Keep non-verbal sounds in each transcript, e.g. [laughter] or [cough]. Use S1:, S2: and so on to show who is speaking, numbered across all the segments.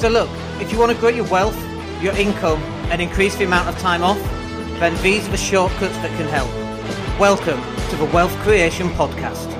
S1: So look, if you want to grow your wealth, your income, and increase the amount of time off, then these are the shortcuts that can help. Welcome to the Wealth Creation Podcast.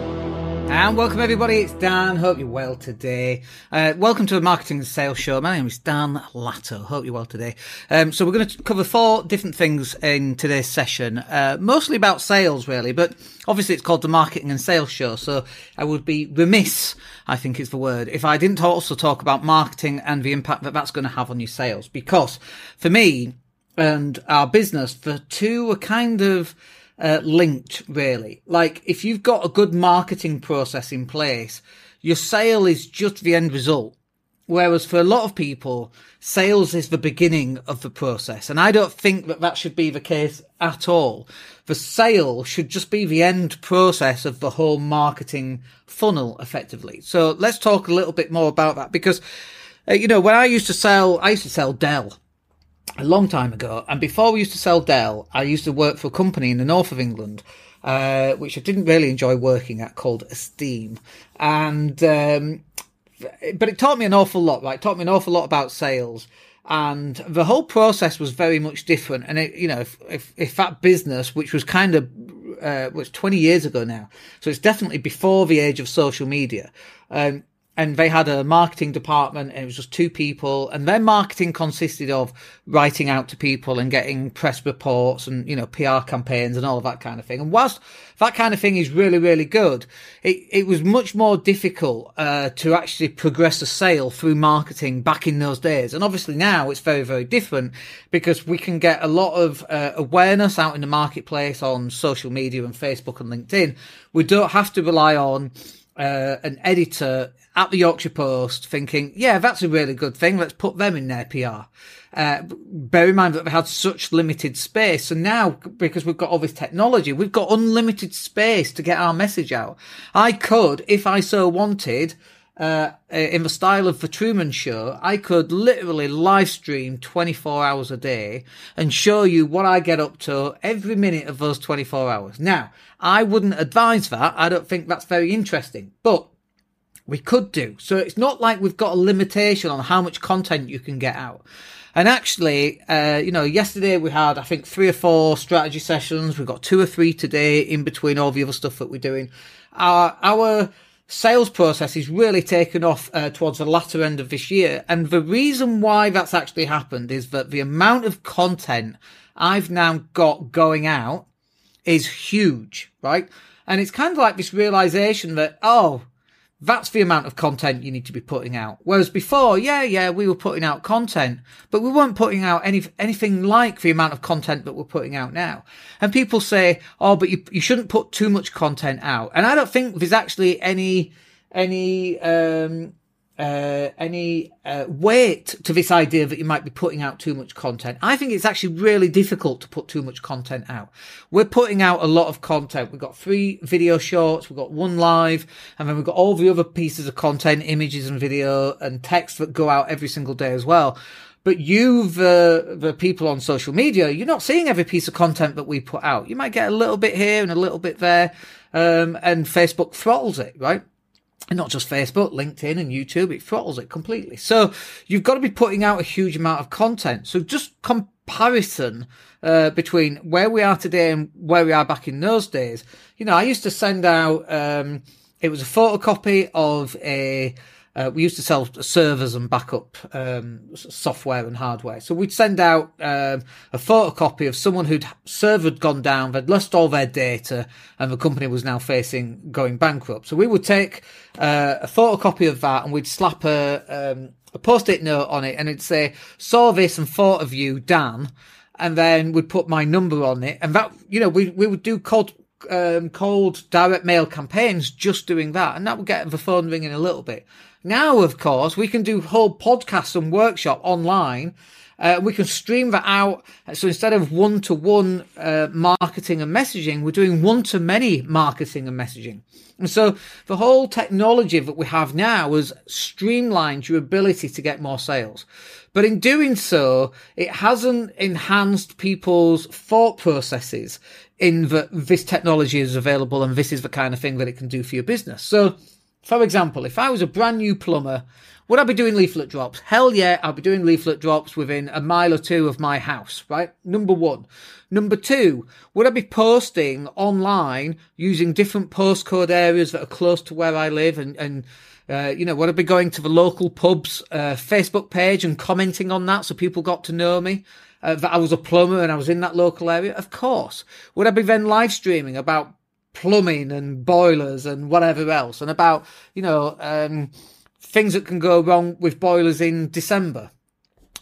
S1: And welcome everybody, it's Dan. Hope you're well today. Uh, welcome to the Marketing and Sales Show. My name is Dan Latto. Hope you're well today. Um, so we're going to cover four different things in today's session, uh, mostly about sales really, but obviously it's called the Marketing and Sales Show. So I would be remiss, I think is the word, if I didn't also talk about marketing and the impact that that's going to have on your sales. Because for me and our business, the two are kind of, uh, linked really. Like if you've got a good marketing process in place, your sale is just the end result. Whereas for a lot of people, sales is the beginning of the process. And I don't think that that should be the case at all. The sale should just be the end process of the whole marketing funnel effectively. So let's talk a little bit more about that because, uh, you know, when I used to sell, I used to sell Dell a long time ago. And before we used to sell Dell, I used to work for a company in the north of England, uh, which I didn't really enjoy working at, called Esteem. And um, but it taught me an awful lot. Right, it taught me an awful lot about sales. And the whole process was very much different. And it, you know, if, if, if that business, which was kind of, uh, was 20 years ago now. So it's definitely before the age of social media. Um, and they had a marketing department and it was just two people and their marketing consisted of writing out to people and getting press reports and you know PR campaigns and all of that kind of thing. And whilst that kind of thing is really really good it, it was much more difficult uh, to actually progress a sale through marketing back in those days. And obviously now it's very very different because we can get a lot of uh, awareness out in the marketplace on social media and Facebook and LinkedIn. We don't have to rely on uh, an editor at the Yorkshire Post thinking, yeah, that's a really good thing. Let's put them in their PR. Uh, bear in mind that they had such limited space. And now, because we've got all this technology, we've got unlimited space to get our message out. I could, if I so wanted, uh, in the style of the Truman Show, I could literally live stream 24 hours a day and show you what I get up to every minute of those 24 hours. Now, I wouldn't advise that. I don't think that's very interesting, but we could do. So it's not like we've got a limitation on how much content you can get out. And actually, uh, you know, yesterday we had, I think, three or four strategy sessions. We've got two or three today in between all the other stuff that we're doing. Our, our sales process is really taken off uh, towards the latter end of this year. And the reason why that's actually happened is that the amount of content I've now got going out is huge, right? And it's kind of like this realization that, oh, that's the amount of content you need to be putting out. Whereas before, yeah, yeah, we were putting out content, but we weren't putting out any, anything like the amount of content that we're putting out now. And people say, oh, but you, you shouldn't put too much content out. And I don't think there's actually any, any, um, uh, any uh, weight to this idea that you might be putting out too much content. I think it's actually really difficult to put too much content out. We're putting out a lot of content. We've got three video shorts, we've got one live, and then we've got all the other pieces of content, images and video and text that go out every single day as well. But you, the, the people on social media, you're not seeing every piece of content that we put out. You might get a little bit here and a little bit there. Um, and Facebook throttles it, right? And not just Facebook, LinkedIn and YouTube, it throttles it completely. So you've got to be putting out a huge amount of content. So just comparison uh, between where we are today and where we are back in those days. You know, I used to send out, um, it was a photocopy of a uh, we used to sell servers and backup um, software and hardware. So we'd send out um, a photocopy of someone whose server had gone down, they'd lost all their data, and the company was now facing going bankrupt. So we would take uh, a photocopy of that and we'd slap a, um, a post-it note on it, and it'd say, "Saw this and thought of you, Dan." And then we'd put my number on it, and that you know we we would do cold um, cold direct mail campaigns just doing that, and that would get the phone ringing a little bit. Now, of course, we can do whole podcasts and workshop online. Uh, we can stream that out. So instead of one to one marketing and messaging, we're doing one to many marketing and messaging. And so the whole technology that we have now has streamlined your ability to get more sales. But in doing so, it hasn't enhanced people's thought processes in that this technology is available and this is the kind of thing that it can do for your business. So For example, if I was a brand new plumber, would I be doing leaflet drops? Hell yeah, I'll be doing leaflet drops within a mile or two of my house, right? Number one. Number two, would I be posting online using different postcode areas that are close to where I live and, and uh, you know, would I be going to the local pub's uh, Facebook page and commenting on that so people got to know me? Uh, that I was a plumber and I was in that local area? Of course. Would I be then live streaming about plumbing and boilers and whatever else and about, you know, um, things that can go wrong with boilers in December?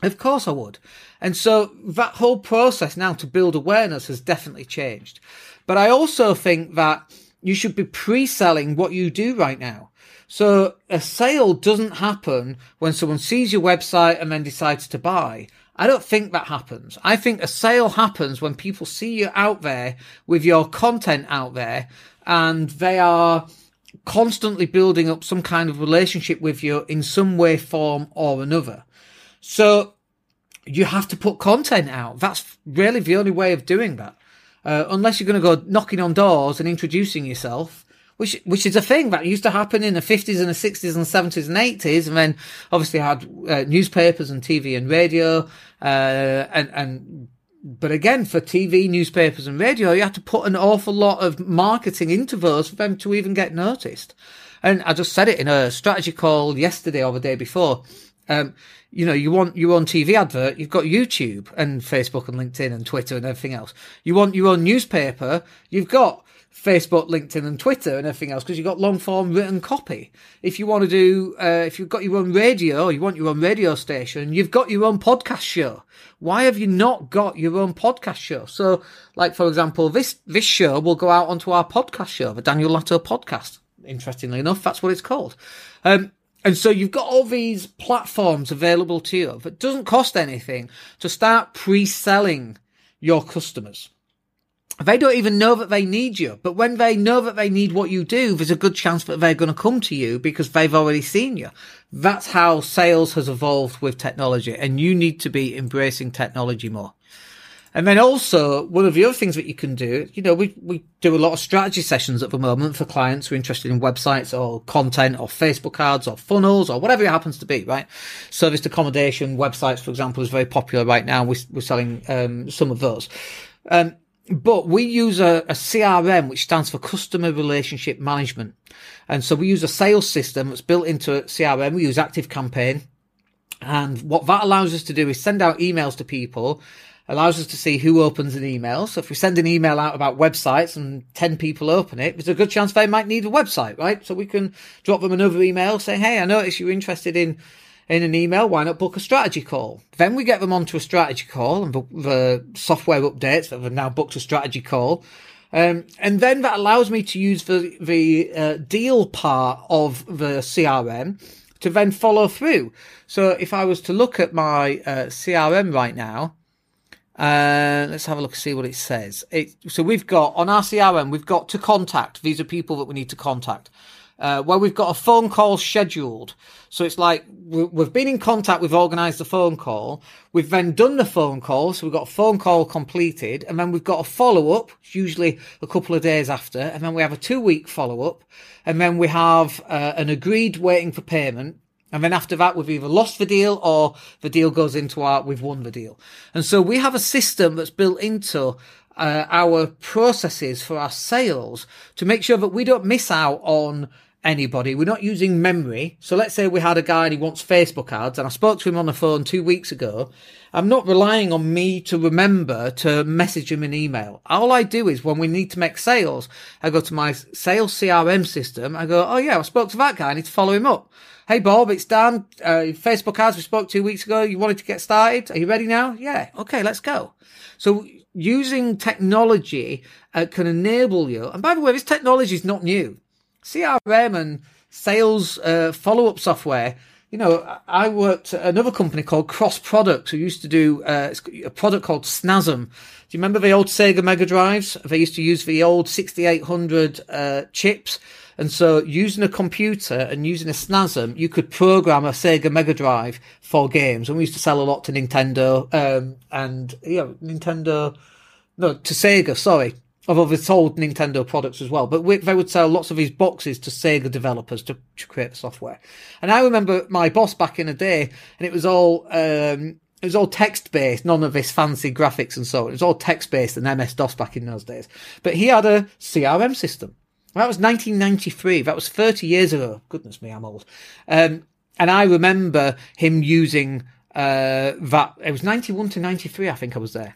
S1: Of course I would. And so that whole process now to build awareness has definitely changed. But I also think that you should be pre-selling what you do right now. So a sale doesn't happen when someone sees your website and then decides to buy. I don't think that happens. I think a sale happens when people see you out there with your content out there and they are constantly building up some kind of relationship with you in some way, form or another. So you have to put content out. That's really the only way of doing that. Uh, unless you're going to go knocking on doors and introducing yourself which which is a thing that used to happen in the 50s and the 60s and 70s and 80s and then obviously had uh, newspapers and TV and radio uh, and and but again for TV newspapers and radio you had to put an awful lot of marketing into those for them to even get noticed and I just said it in a strategy call yesterday or the day before um, you know, you want your own TV advert, you've got YouTube and Facebook and LinkedIn and Twitter and everything else. You want your own newspaper, you've got Facebook, LinkedIn, and Twitter and everything else because you've got long form written copy. If you want to do, uh, if you've got your own radio, you want your own radio station, you've got your own podcast show. Why have you not got your own podcast show? So, like for example, this this show will go out onto our podcast show, the Daniel Latto podcast. Interestingly enough, that's what it's called. Um, and so you've got all these platforms available to you that doesn't cost anything to start pre-selling your customers. They don't even know that they need you. But when they know that they need what you do, there's a good chance that they're going to come to you because they've already seen you. That's how sales has evolved with technology and you need to be embracing technology more. And then also one of the other things that you can do, you know, we, we do a lot of strategy sessions at the moment for clients who are interested in websites or content or Facebook ads or funnels or whatever it happens to be, right? Serviced accommodation websites, for example, is very popular right now. We're, we're selling, um, some of those. Um, but we use a, a, CRM, which stands for Customer Relationship Management. And so we use a sales system that's built into a CRM. We use Active Campaign. And what that allows us to do is send out emails to people, allows us to see who opens an email. So if we send an email out about websites and 10 people open it, there's a good chance they might need a website, right? So we can drop them another email, say, Hey, I noticed you're interested in in an email, why not book a strategy call? Then we get them onto a strategy call and the, the software updates that have now booked a strategy call. Um, and then that allows me to use the, the uh, deal part of the CRM to then follow through. So if I was to look at my uh, CRM right now, uh, let's have a look and see what it says. It, so we've got on our CRM, we've got to contact. These are people that we need to contact uh, where we've got a phone call scheduled. So it's like we've been in contact, we've organised the phone call, we've then done the phone call, so we've got a phone call completed, and then we've got a follow up, usually a couple of days after, and then we have a two week follow up, and then we have uh, an agreed waiting for payment. And then after that, we've either lost the deal or the deal goes into our, we've won the deal. And so we have a system that's built into uh, our processes for our sales to make sure that we don't miss out on anybody. We're not using memory. So let's say we had a guy and he wants Facebook ads and I spoke to him on the phone two weeks ago. I'm not relying on me to remember to message him an email. All I do is when we need to make sales, I go to my sales CRM system. I go, Oh yeah, I spoke to that guy. I need to follow him up. Hey Bob, it's Dan. Uh, Facebook ads we spoke two weeks ago. You wanted to get started. Are you ready now? Yeah. Okay, let's go. So using technology uh, can enable you. And by the way, this technology is not new. CRM and sales uh, follow up software. You know, I worked at another company called Cross Products who used to do uh, a product called Snasm. Do you remember the old Sega Mega Drives? They used to use the old 6800 uh, chips. And so using a computer and using a SNASM, you could program a Sega Mega Drive for games. And we used to sell a lot to Nintendo, um, and, know, Nintendo, no, to Sega, sorry. Although they sold Nintendo products as well, but they would sell lots of these boxes to Sega developers to, to create the software. And I remember my boss back in the day, and it was all, um, it was all text based, none of this fancy graphics and so on. It was all text based and MS DOS back in those days. But he had a CRM system. That was 1993. That was 30 years ago. Goodness me, I'm old. Um, and I remember him using, uh, that. It was 91 to 93, I think I was there.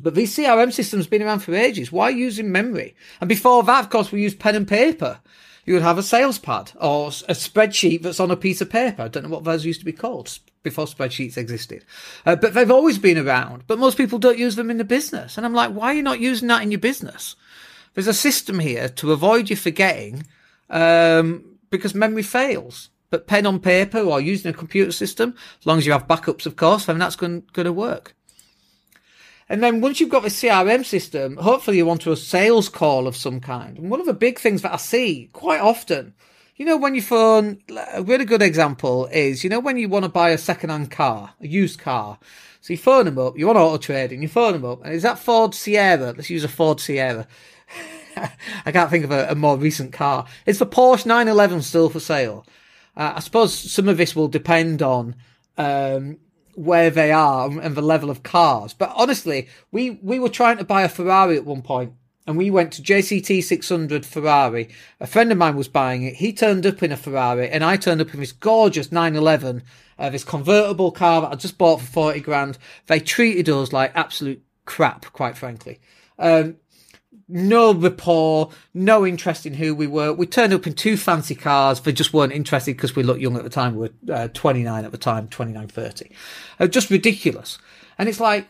S1: But these CRM systems been around for ages. Why using memory? And before that, of course, we used pen and paper. You would have a sales pad or a spreadsheet that's on a piece of paper. I don't know what those used to be called before spreadsheets existed. Uh, but they've always been around. But most people don't use them in the business. And I'm like, why are you not using that in your business? There's a system here to avoid you forgetting um, because memory fails. But pen on paper or using a computer system, as long as you have backups, of course, then that's going, going to work. And then once you've got the CRM system, hopefully you want to a sales call of some kind. And one of the big things that I see quite often, you know, when you phone, a really good example is, you know, when you want to buy a second-hand car, a used car. So you phone them up, you want auto trading, you phone them up, and is that Ford Sierra? Let's use a Ford Sierra. [laughs] I can't think of a, a, more recent car. Is the Porsche 911 still for sale? Uh, I suppose some of this will depend on um, where they are and the level of cars. But honestly, we, we were trying to buy a Ferrari at one point and we went to JCT 600 Ferrari. A friend of mine was buying it. He turned up in a Ferrari and I turned up in this gorgeous 911, uh, this convertible car that I just bought for 40 grand. They treated us like absolute crap, quite frankly. Um, no rapport, no interest in who we were. We turned up in two fancy cars. They just weren't interested because we looked young at the time. We were uh, 29 at the time, 29, 30. Uh, just ridiculous. And it's like,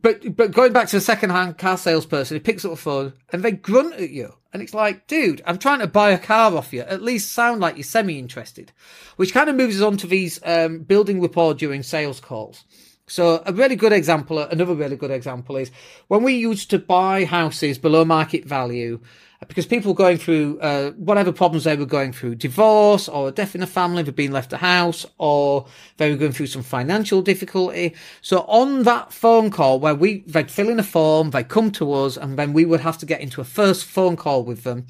S1: but, but going back to the second-hand car salesperson, he picks up the phone and they grunt at you. And it's like, dude, I'm trying to buy a car off you. At least sound like you're semi-interested. Which kind of moves us on to these, um, building rapport during sales calls. So a really good example, another really good example is when we used to buy houses below market value because people were going through uh, whatever problems they were going through, divorce or a death in the family, they've been left a house, or they were going through some financial difficulty. So on that phone call where we they'd fill in a form, they come to us, and then we would have to get into a first phone call with them.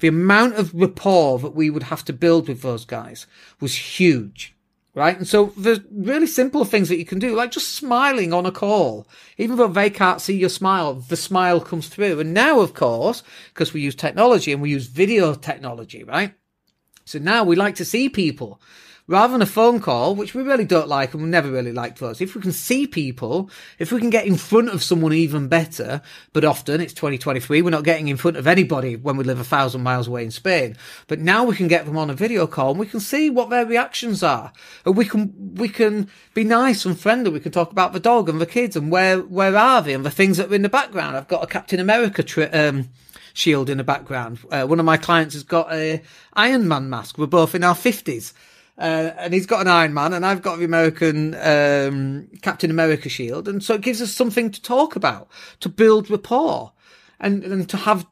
S1: The amount of rapport that we would have to build with those guys was huge right? And so there's really simple things that you can do, like just smiling on a call. Even though they can't see your smile, the smile comes through. And now, of course, because we use technology and we use video technology, right? So now we like to see people rather than a phone call, which we really don't like and we never really liked us. If we can see people, if we can get in front of someone even better, but often it's 2023, we're not getting in front of anybody when we live a thousand miles away in Spain. But now we can get them on a video call and we can see what their reactions are. And we can, we can be nice and friendly. We can talk about the dog and the kids and where, where are they and the things that are in the background. I've got a Captain America tri- um, shield in the background. Uh, one of my clients has got a Iron Man mask. We're both in our fifties. Uh, and he's got an Iron Man, and I've got the American um, Captain America shield, and so it gives us something to talk about, to build rapport, and and to have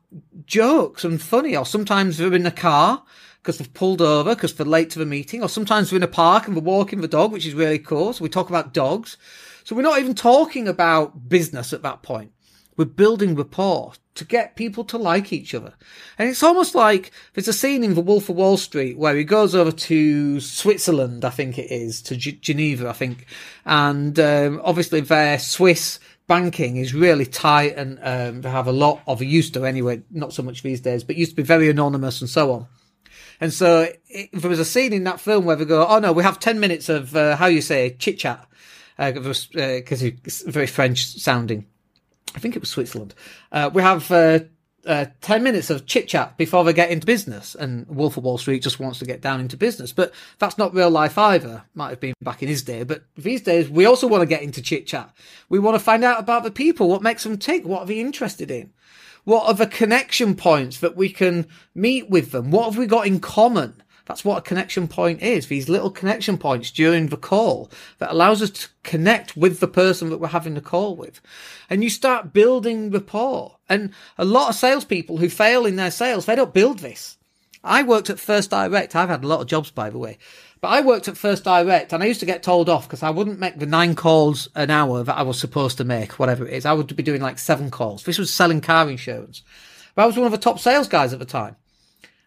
S1: jokes and funny. Or sometimes we're in the car because they've pulled over because they're late to the meeting, or sometimes we're in a park and we're walking the dog, which is really cool. So we talk about dogs. So we're not even talking about business at that point. We're building rapport to get people to like each other. And it's almost like there's a scene in The Wolf of Wall Street where he goes over to Switzerland, I think it is, to G- Geneva, I think. And um, obviously their Swiss banking is really tight and um, they have a lot of, used to anyway, not so much these days, but used to be very anonymous and so on. And so it, there was a scene in that film where they go, oh no, we have 10 minutes of, uh, how you say, chit chat. Because uh, uh, it's very French sounding. I think it was Switzerland. Uh, we have uh, uh, 10 minutes of chit chat before they get into business. And Wolf of Wall Street just wants to get down into business. But that's not real life either. Might have been back in his day. But these days, we also want to get into chit chat. We want to find out about the people. What makes them tick? What are they interested in? What are the connection points that we can meet with them? What have we got in common? That's what a connection point is. These little connection points during the call that allows us to connect with the person that we're having the call with. And you start building rapport. And a lot of salespeople who fail in their sales, they don't build this. I worked at First Direct. I've had a lot of jobs, by the way. But I worked at First Direct and I used to get told off because I wouldn't make the nine calls an hour that I was supposed to make, whatever it is. I would be doing like seven calls. This was selling car insurance. But I was one of the top sales guys at the time.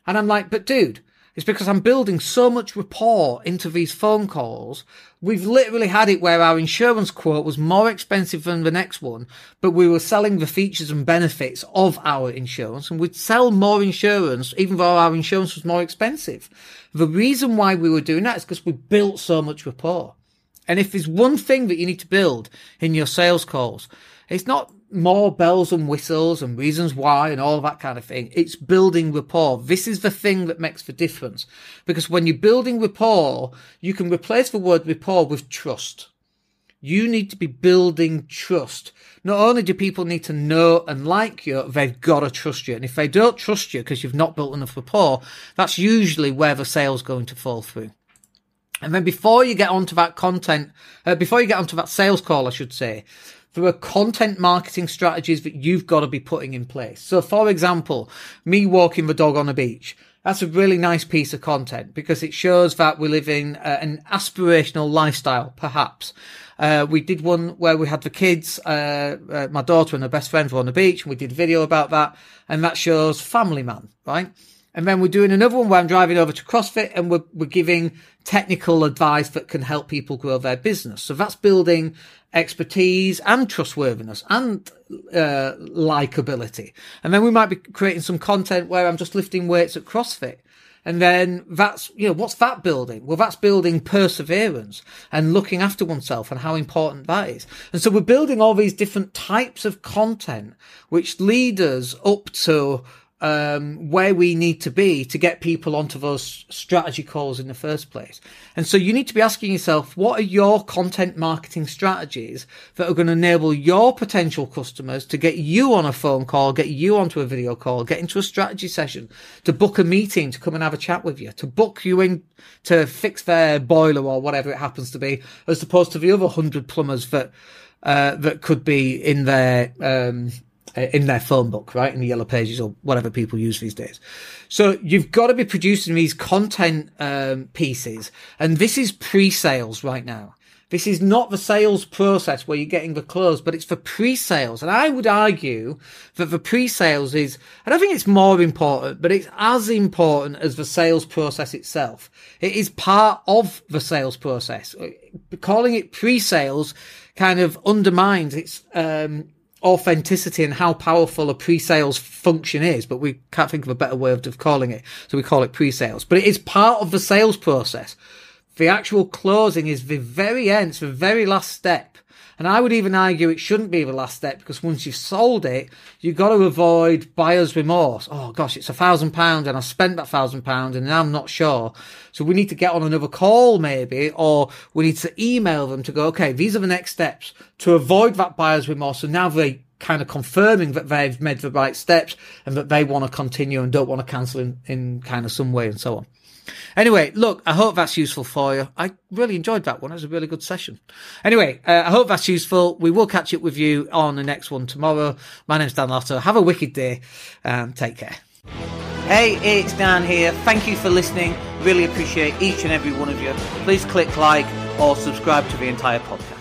S1: And I'm like, but dude, it's because I'm building so much rapport into these phone calls. We've literally had it where our insurance quote was more expensive than the next one, but we were selling the features and benefits of our insurance and we'd sell more insurance even though our insurance was more expensive. The reason why we were doing that is because we built so much rapport. And if there's one thing that you need to build in your sales calls, it's not more bells and whistles and reasons why and all that kind of thing. It's building rapport. This is the thing that makes the difference. Because when you're building rapport, you can replace the word rapport with trust. You need to be building trust. Not only do people need to know and like you, they've got to trust you. And if they don't trust you because you've not built enough rapport, that's usually where the sale's going to fall through. And then before you get onto that content, uh, before you get onto that sales call, I should say, there are content marketing strategies that you've got to be putting in place. So, for example, me walking the dog on a beach. That's a really nice piece of content because it shows that we're living uh, an aspirational lifestyle, perhaps. Uh, we did one where we had the kids, uh, uh, my daughter and her best friend were on the beach, and we did a video about that, and that shows family man, right? And then we're doing another one where I'm driving over to CrossFit and we're, we're giving technical advice that can help people grow their business. So that's building expertise and trustworthiness and uh, likability. And then we might be creating some content where I'm just lifting weights at CrossFit. And then that's, you know, what's that building? Well, that's building perseverance and looking after oneself and how important that is. And so we're building all these different types of content, which lead us up to um, where we need to be to get people onto those strategy calls in the first place. And so you need to be asking yourself, what are your content marketing strategies that are going to enable your potential customers to get you on a phone call, get you onto a video call, get into a strategy session, to book a meeting, to come and have a chat with you, to book you in to fix their boiler or whatever it happens to be, as opposed to the other hundred plumbers that, uh, that could be in their, um, in their phone book, right? In the yellow pages or whatever people use these days. So you've got to be producing these content um, pieces. And this is pre-sales right now. This is not the sales process where you're getting the close, but it's for pre-sales. And I would argue that the pre-sales is, I don't think it's more important, but it's as important as the sales process itself. It is part of the sales process. Calling it pre-sales kind of undermines its, um, authenticity and how powerful a pre-sales function is, but we can't think of a better word of calling it. So we call it pre-sales, but it is part of the sales process. The actual closing is the very end, it's the very last step. And I would even argue it shouldn't be the last step because once you've sold it, you've got to avoid buyer's remorse. Oh gosh, it's a thousand pounds and I spent that thousand pounds and I'm not sure. So we need to get on another call maybe, or we need to email them to go, okay, these are the next steps to avoid that buyer's remorse. So now they kind of confirming that they've made the right steps and that they want to continue and don't want to cancel in, in kind of some way and so on. Anyway, look, I hope that's useful for you. I really enjoyed that one. It was a really good session. Anyway, uh, I hope that's useful. We will catch up with you on the next one tomorrow. My name's Dan Latto. Have a wicked day and take care. Hey, it's Dan here. Thank you for listening. Really appreciate each and every one of you. Please click like or subscribe to the entire podcast.